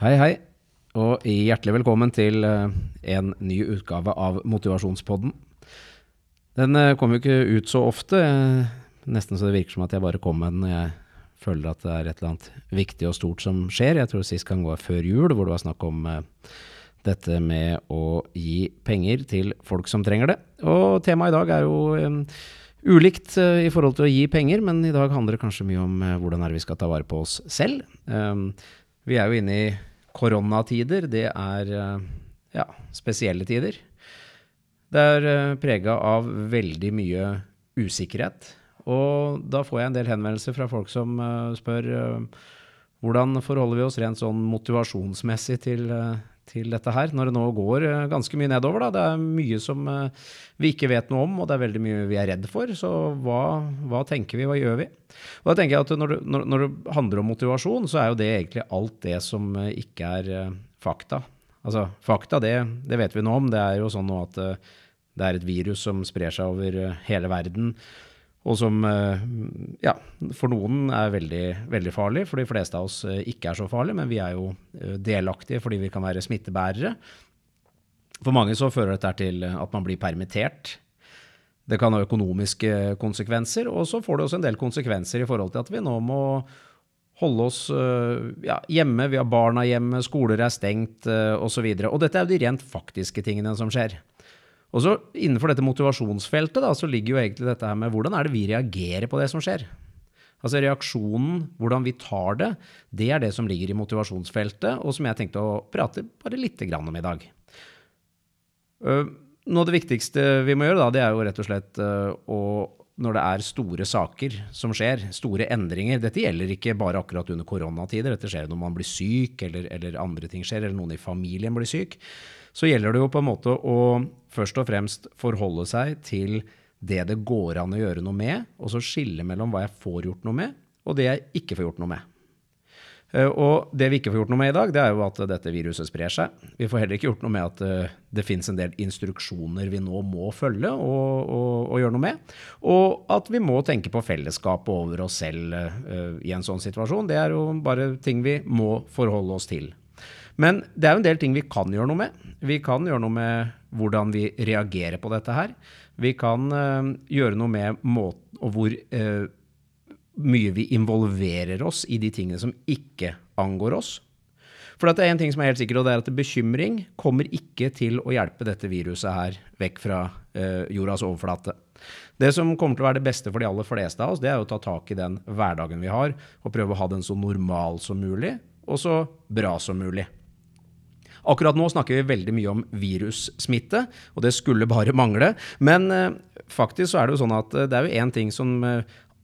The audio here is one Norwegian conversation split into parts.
Hei, hei, og hjertelig velkommen til eh, en ny utgave av Motivasjonspodden. Den eh, kommer jo ikke ut så ofte, eh, nesten så det virker som at jeg bare kom med den når jeg føler at det er et eller annet viktig og stort som skjer. Jeg tror sist gang var før jul, hvor det var snakk om dette med å gi penger til folk som trenger det. Og temaet i dag er jo ulikt i forhold til å gi penger, men i dag handler det kanskje mye om hvordan er vi skal ta vare på oss selv. Vi er jo inne i koronatider, det er eh, ja, spesielle tider. Det er eh, prega av veldig mye usikkerhet. Og da får jeg en del henvendelser fra folk som uh, spør hvordan forholder vi oss rent sånn motivasjonsmessig til, til dette her, når det nå går ganske mye nedover. Da. Det er mye som vi ikke vet noe om, og det er veldig mye vi er redd for. Så hva, hva tenker vi, hva gjør vi? Og da tenker jeg at når når, når det, handler om motivasjon, så er jo det egentlig alt det som eh, ikke er fakta. Altså, fakta, det, det, vet vi nå om. Det er jo sånn nå at det er et virus som sprer seg over hele verden. Og som ja, for noen er veldig, veldig farlig. For de fleste av oss ikke er så farlig, men vi er jo delaktige fordi vi kan være smittebærere. For mange så fører dette til at man blir permittert det kan ha økonomiske konsekvenser, og så får det også en del konsekvenser i forhold til at vi nå må holde oss ja, hjemme, vi har barna hjemme, skoler er stengt osv. Og, så og dette er jo de rent faktiske tingene som skjer. Og så Innenfor dette motivasjonsfeltet da, så ligger jo egentlig dette her med hvordan er det vi reagerer på det som skjer. Altså Reaksjonen, hvordan vi tar det, det er det som ligger i motivasjonsfeltet, og som jeg tenkte å prate bare litt om i dag. Uh, noe av det viktigste vi må gjøre, da, det er jo rett og slett uh, å når det er store saker som skjer, store endringer Dette gjelder ikke bare akkurat under koronatider, dette skjer når man blir syk, eller, eller, andre ting skjer, eller noen i familien blir syk. Så gjelder det jo på en måte å først og fremst forholde seg til det det går an å gjøre noe med, og så skille mellom hva jeg får gjort noe med, og det jeg ikke får gjort noe med. Eh, og det vi ikke får gjort noe med i dag, det er jo at dette viruset sprer seg. Vi får heller ikke gjort noe med at eh, det finnes en del instruksjoner vi nå må følge og, og, og gjøre noe med. Og at vi må tenke på fellesskapet over oss selv uh, i en sånn situasjon. Det er jo bare ting vi må forholde oss til. Men det er jo en del ting vi kan gjøre noe med. Vi kan gjøre noe med hvordan vi reagerer på dette her. Vi kan uh, gjøre noe med måten og hvor uh, mye vi involverer oss i de tingene som ikke angår oss. For det er en ting som er helt sikkert, og det er at bekymring kommer ikke til å hjelpe dette viruset her vekk fra uh, jordas overflate. Det som kommer til å være det beste for de aller fleste av oss, det er å ta tak i den hverdagen vi har, og prøve å ha den så normal som mulig, og så bra som mulig. Akkurat nå snakker vi veldig mye om virussmitte, og det skulle bare mangle. Men uh, faktisk så er det jo sånn at uh, det er jo én ting som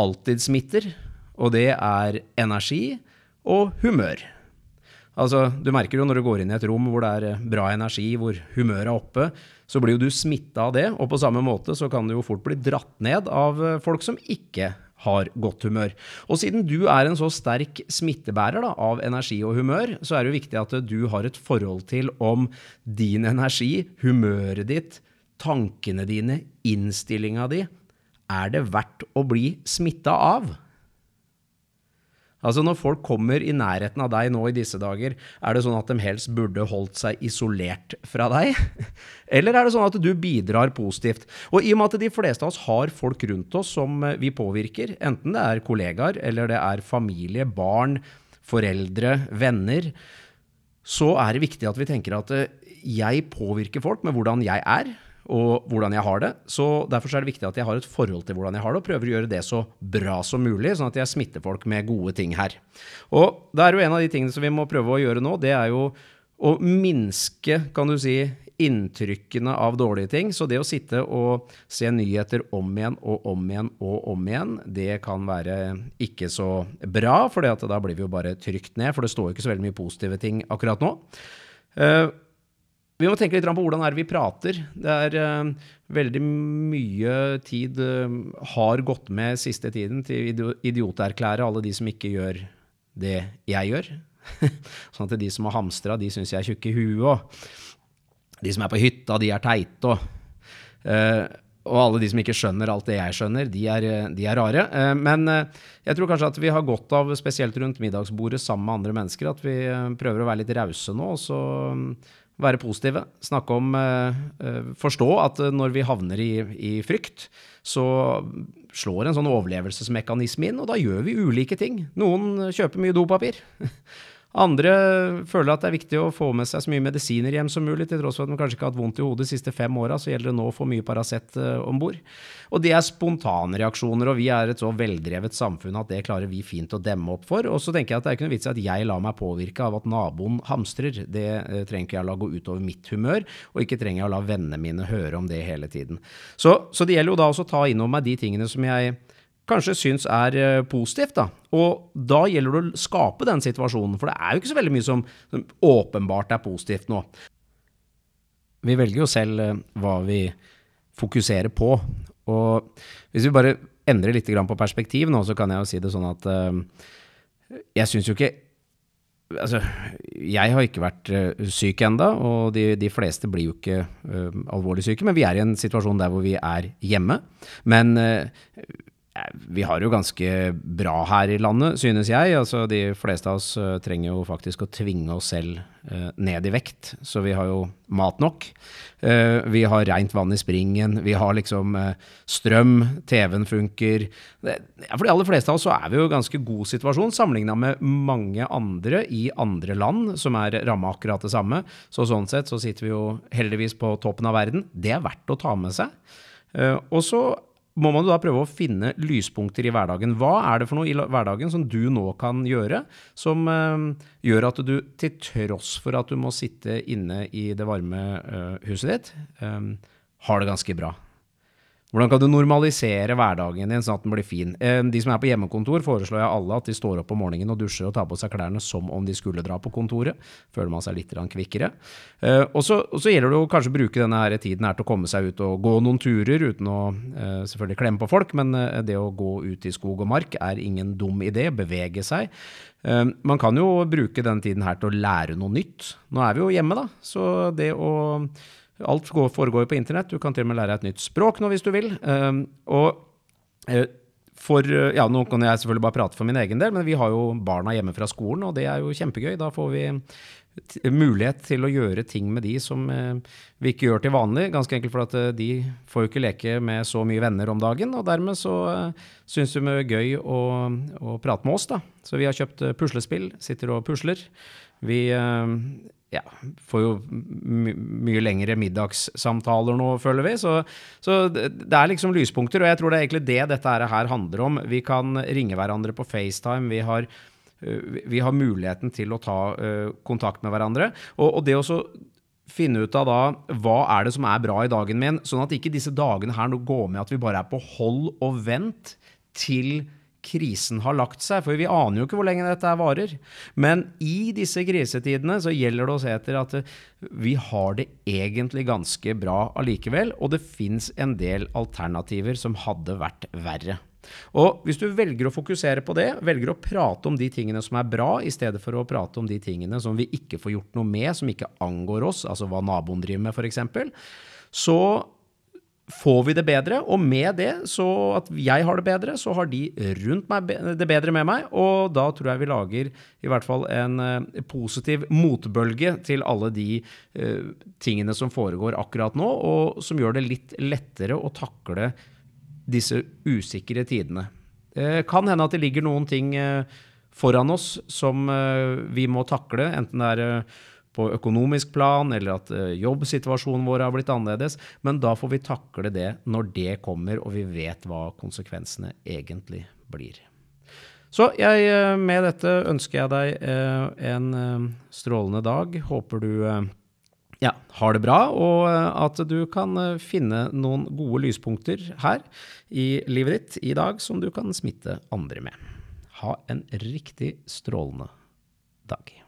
alltid smitter, og det er energi og humør. Altså, Du merker jo når du går inn i et rom hvor det er eh, bra energi, hvor humøret er oppe, så blir jo du smitta av det. Og på samme måte så kan du jo fort bli dratt ned av eh, folk som ikke har godt humør. Og siden du er en så sterk smittebærer da, av energi og humør, så er det jo viktig at du har et forhold til om din energi, humøret ditt, tankene dine, innstillinga di, er det verdt å bli smitta av? Altså Når folk kommer i nærheten av deg nå i disse dager, er det sånn at de helst burde holdt seg isolert fra deg? Eller er det sånn at du bidrar positivt? Og i og med at de fleste av oss har folk rundt oss som vi påvirker, enten det er kollegaer eller det er familie, barn, foreldre, venner, så er det viktig at vi tenker at eh, jeg påvirker folk med hvordan jeg er og hvordan jeg har det. Så Derfor er det viktig at jeg har et forhold til hvordan jeg har det, og prøver å gjøre det så bra som mulig, sånn at jeg smitter folk med gode ting her. Og det er jo en av de tingene som vi må prøve å gjøre nå, det er jo å minske, kan du si, inntrykkene av dårlige ting. Så det å sitte og se nyheter om igjen og om igjen og om igjen, det kan være ikke så bra, for da blir vi jo bare trykt ned. For det står jo ikke så veldig mye positive ting akkurat nå. Vi må tenke litt på hvordan vi prater. Det er uh, veldig mye tid uh, har gått med siste tiden til å idioterklære alle de som ikke gjør det jeg gjør. sånn at de som har hamstra, de syns jeg er tjukke i huet. Og de som er på hytta, de er teite. Og, uh, og alle de som ikke skjønner alt det jeg skjønner, de er, de er rare. Eh, men eh, jeg tror kanskje at vi har godt av, spesielt rundt middagsbordet sammen med andre mennesker, at vi eh, prøver å være litt rause nå. og så være positive. Snakke om Forstå at når vi havner i, i frykt, så slår en sånn overlevelsesmekanisme inn, og da gjør vi ulike ting. Noen kjøper mye dopapir. Andre føler at det er viktig å få med seg så mye medisiner hjem som mulig, til tross for at de kanskje ikke har hatt vondt i hodet de siste fem åra, så gjelder det nå å få mye Paracet uh, om bord. Og det er spontanreaksjoner, og vi er et så veldrevet samfunn at det klarer vi fint å demme opp for. Og så tenker jeg at det er ikke noe vits i at jeg lar meg påvirke av at naboen hamstrer. Det uh, trenger ikke jeg å la gå utover mitt humør, og ikke trenger jeg å la vennene mine høre om det hele tiden. Så, så det gjelder jo da også å ta innover meg de tingene som jeg kanskje syns er eh, positivt. da. Og da gjelder det å skape den situasjonen, for det er jo ikke så veldig mye som, åpenbart er positivt nå. Vi velger jo selv eh, hva vi fokuserer på. Og hvis vi bare endrer litt på perspektiv nå, så kan jeg jo si det sånn at uh, jeg syns jo ikke Altså, jeg har ikke vært uh, syk enda, og de, de, fleste blir jo ikke uh, alvorlig syke. Men vi er i en situasjon der hvor vi er hjemme. Men vi har jo ganske bra her i landet, synes jeg. Altså, de fleste av oss uh, trenger jo faktisk å tvinge oss selv uh, ned i vekt. Så vi har jo mat nok. Vi har rent vann i springen. Vi har liksom strøm. TV-en funker. For de aller fleste av oss så er vi jo i ganske god situasjon sammenligna med mange andre i andre land som er ramma akkurat det samme. Så sånn sett så sitter vi jo heldigvis på toppen av verden. Det er verdt å ta med seg. og så må man da prøve å finne lyspunkter i hverdagen. Hva er det for noe i hverdagen som du nå kan gjøre, som uh, gjør at du til tross for at du må sitte inne i det varme uh, huset ditt, um, har det ganske bra? Hvordan kan du normalisere hverdagen din sånn at den blir fin? Eh, de som er på hjemmekontor, foreslår jeg alle at de står opp om morgenen og dusjer og tar på seg klærne som om de skulle dra på kontoret. Føler man seg litt kvikkere. Eh, og så, gjelder det å kanskje bruke denne her tiden her til å komme seg ut og gå noen turer, uten å eh, selvfølgelig klemme på folk, men det å gå ut i skog og mark er ingen dum idé. Bevege seg. Man kan jo bruke denne tiden her til å lære noe nytt. Nå er vi jo hjemme, da, så det å Alt foregår jo på internett. Du kan til og med lære deg et nytt språk nå hvis du vil. Um, og uh, for Ja, nå kan jeg selvfølgelig bare prate for min egen del, men vi har jo barna hjemme fra skolen, og det er jo kjempegøy. Da får vi mulighet til å gjøre ting med de som uh, vi ikke gjør til vanlig. Ganske enkelt fordi at de får jo ikke leke med så mye venner om dagen, og dermed så syns de det er gøy å, å, prate med oss, da. Så vi har kjøpt puslespill, sitter og pusler. Vi ja, får jo my mye lengre middagssamtaler nå, føler vi. Så, så, det er liksom lyspunkter, og jeg tror det er egentlig det dette her handler om. Vi kan ringe hverandre på FaceTime. Vi har, vi har muligheten til å ta kontakt med hverandre. Og, og det å finne ut av da hva er det som er bra i dagen min, sånn at ikke disse dagene her nå går med at vi bare er på hold og vent til krisen har lagt seg, for vi aner jo ikke hvor lenge dette varer. Men i disse krisetidene så gjelder det å se etter at eh, vi har det egentlig ganske bra allikevel, og det fins en del alternativer som hadde vært verre. Og hvis du velger å fokusere på det, velger å prate om de tingene som er bra, i stedet for å prate om de tingene som vi ikke får gjort noe med, som ikke angår oss, altså hva naboen driver med f.eks., så får vi det bedre, og med det, så at jeg har det bedre, så har de rundt meg det bedre med meg, og da tror jeg vi lager i hvert fall en uh, positiv motbølge til alle de uh, tingene som foregår akkurat nå, og som gjør det litt lettere å takle disse usikre tidene. Det kan hende at det ligger noen ting uh, foran oss som vi må takle, enten det er på økonomisk plan, eller at uh, jobbsituasjonen vår har blitt annerledes. Men da får vi takle det når det kommer, og vi vet hva konsekvensene egentlig blir. Så jeg, eh, med dette ønsker jeg deg uh, en strålende dag. Håper du ja, har det bra, og at du kan finne noen gode lyspunkter her i livet ditt i dag som du kan smitte andre med. Ha en riktig strålende dag.